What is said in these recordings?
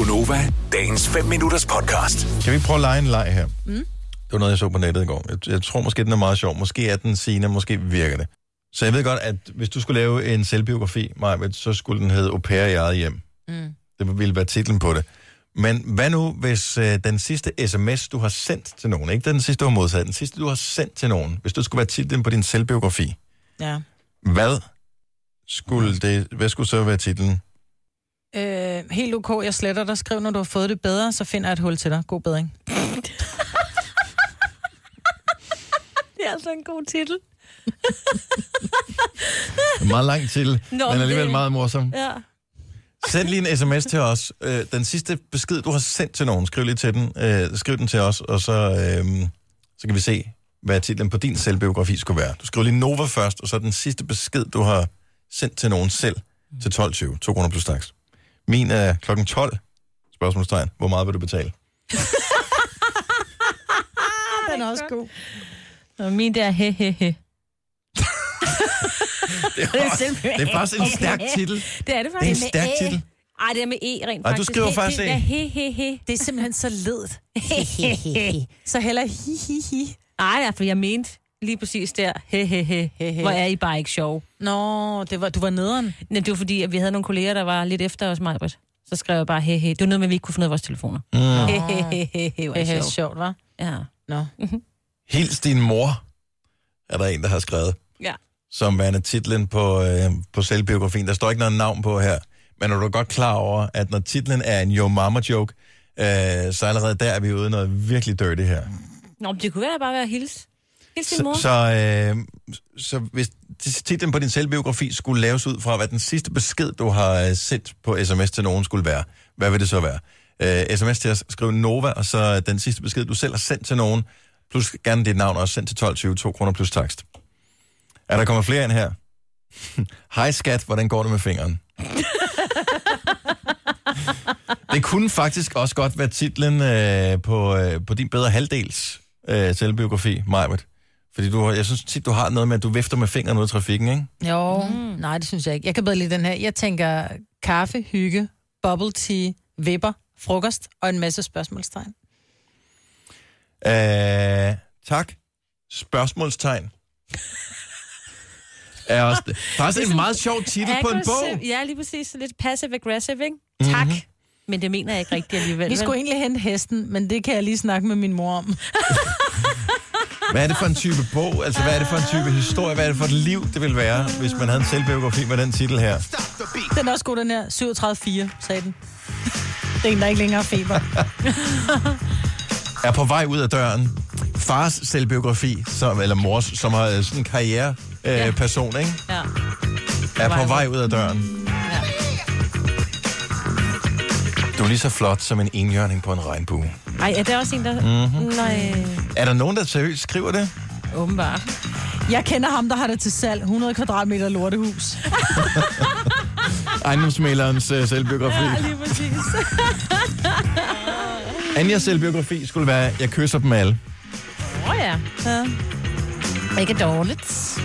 Gunova, dagens 5 minutters podcast. Kan vi ikke prøve at lege en leg her? Mm. Det var noget, jeg så på nettet i går. Jeg, jeg tror måske, den er meget sjov. Måske er den scene, måske virker det. Så jeg ved godt, at hvis du skulle lave en selvbiografi, Maja, så skulle den hedde Au pair i eget hjem. Mm. Det ville være titlen på det. Men hvad nu, hvis øh, den sidste sms, du har sendt til nogen, ikke den sidste, du har modtaget, den sidste, du har sendt til nogen, hvis du skulle være titlen på din selvbiografi, Ja. hvad skulle, det, hvad skulle så være titlen? Øh, helt ok, jeg sletter dig. Skriv, når du har fået det bedre, så finder jeg et hul til dig. God bedring. Det er altså en god titel. Meget lang til, Nå, men alligevel det- meget morsom. Ja. Send lige en sms til os. Øh, den sidste besked, du har sendt til nogen, skriv lige til den. Øh, skriv den til os, og så, øh, så kan vi se, hvad titlen på din selvbiografi skulle være. Du skriver lige Nova først, og så den sidste besked, du har sendt til nogen selv, til 12.20. 2 kroner plus tax. Min er klokken 12. Spørgsmålstegn. Hvor meget vil du betale? Den er også god. Og min der he he he. Det er, det er faktisk en stærk titel. Det er det Det er en faktisk. stærk titel. Ej, det er med E rent Ej, du faktisk. skriver He- faktisk det, E. er he he he. Det er simpelthen så ledt. så heller hi, hi, hi. Ej, ja, for jeg mente lige præcis der, he he he. He, he. Hvor er I bare ikke sjov. Nå, det var, du var nederen. Men det var fordi, at vi havde nogle kolleger, der var lidt efter os, Majbert. Så skrev jeg bare he he. Det var noget med, at vi ikke kunne finde ud af vores telefoner. Mm. He he he he he. Er I er sjov. sjovt, var. Ja. Nå. Hils din mor, er der en, der har skrevet. Ja. som værende titlen på, øh, på selvbiografien. Der står ikke noget navn på her, men er du godt klar over, at når titlen er en Yo Mama joke, øh, så allerede der er vi ude noget virkelig dirty her. Nå, men det kunne være bare være hils. Så, så, øh, så hvis titlen på din selvbiografi skulle laves ud fra, hvad den sidste besked, du har øh, sendt på sms til nogen skulle være, hvad vil det så være? Øh, sms til os, skriv Nova, og så den sidste besked, du selv har sendt til nogen, plus gerne dit navn også sendt til 12.20, 2 kroner plus takst. Er der kommet flere ind her? Hej skat, hvordan går det med fingeren? det kunne faktisk også godt være titlen øh, på, øh, på din bedre halvdels øh, selvbiografi, Majbert. Fordi du, jeg synes tit, du har noget med, at du vifter med fingeren ud i trafikken, ikke? Jo, mm. nej, det synes jeg ikke. Jeg kan bedre lide den her. Jeg tænker kaffe, hygge, bubble tea, vipper, frokost og en masse spørgsmålstegn. Øh, tak. Spørgsmålstegn. er også det. Faktisk en meget sjov titel på en bog. Aggressive- Ja, lige præcis. Lidt passive-aggressive, ikke? Tak. Mm-hmm. Men det mener jeg ikke rigtigt alligevel. Vi skulle egentlig hente hesten, men det kan jeg lige snakke med min mor om. Hvad er det for en type bog? Altså, hvad er det for en type historie? Hvad er det for et liv, det vil være, hvis man havde en selvbiografi med den titel her? Den er også god, den her. 37,4, sagde den. Det er en, der ikke længere feber. Er på vej ud af døren. Fars selvbiografi, som, eller mors, som har øh, sådan en karriere øh, Ja. ikke? Ja. Er på vej vej ud af døren. ja. Du er lige så flot som en enhjørning på en regnbue. Ej, er der også en, der... Mhm. Mm-hmm. Nej, Er der nogen, der seriøst skriver det? åbenbart. Jeg kender ham, der har det til salg. 100 kvadratmeter lortehus. Ejendomsmælerens øh, selvbiografi. Ja, lige præcis. Anjas selvbiografi skulle være, jeg kysser dem alle. Åh oh, ja. Ja. Ikke dårligt.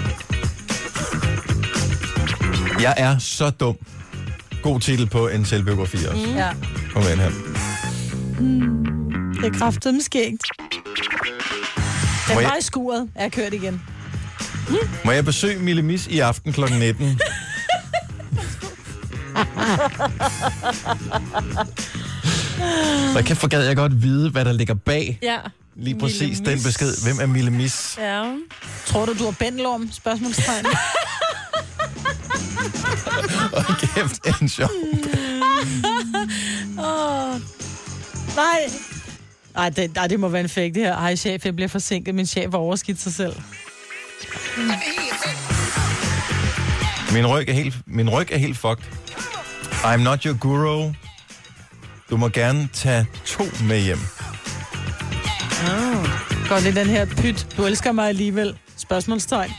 Jeg er så dum. God titel på en selvbiografi også. Mm. ja. Kom ind her. Det er kraftet med skægt. Den jeg- var i skuret. Jeg er kørt igen. Må jeg besøge Mille Mis i aften kl. 19? Så kan for gad jeg godt vide, hvad der ligger bag Ja. lige præcis Mille den Mis. besked. Hvem er Mille Mis? Ja. Tror du, du har bændelorm? Spørgsmålstegn. Og kæft, en sjov. Åh. Nej. Ej det, ej, det må være en fake, det her. Ej, chef, jeg bliver forsinket. Min chef har overskidt sig selv. Min ryg er helt, min ryg er helt fucked. I'm not your guru. Du må gerne tage to med hjem. Godt det den her pyt. Du elsker mig alligevel. Spørgsmålstegn.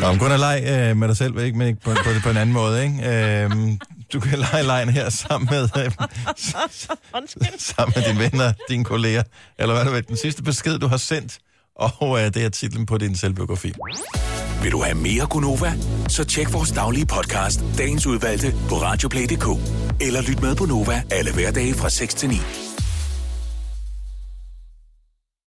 Nå, men kun at lege øh, med dig selv, ikke? men ikke på, på, på en anden måde. Ikke? Øhm, du kan lege lejen her sammen med, øh, sammen med dine venner, dine kolleger, eller hvad du ved. Den sidste besked, du har sendt, Og øh, det er titlen på din selvbiografi. Vil du have mere Gunova? Så tjek vores daglige podcast, dagens udvalgte, på radioplay.dk. Eller lyt med på Nova alle hverdage fra 6 til 9.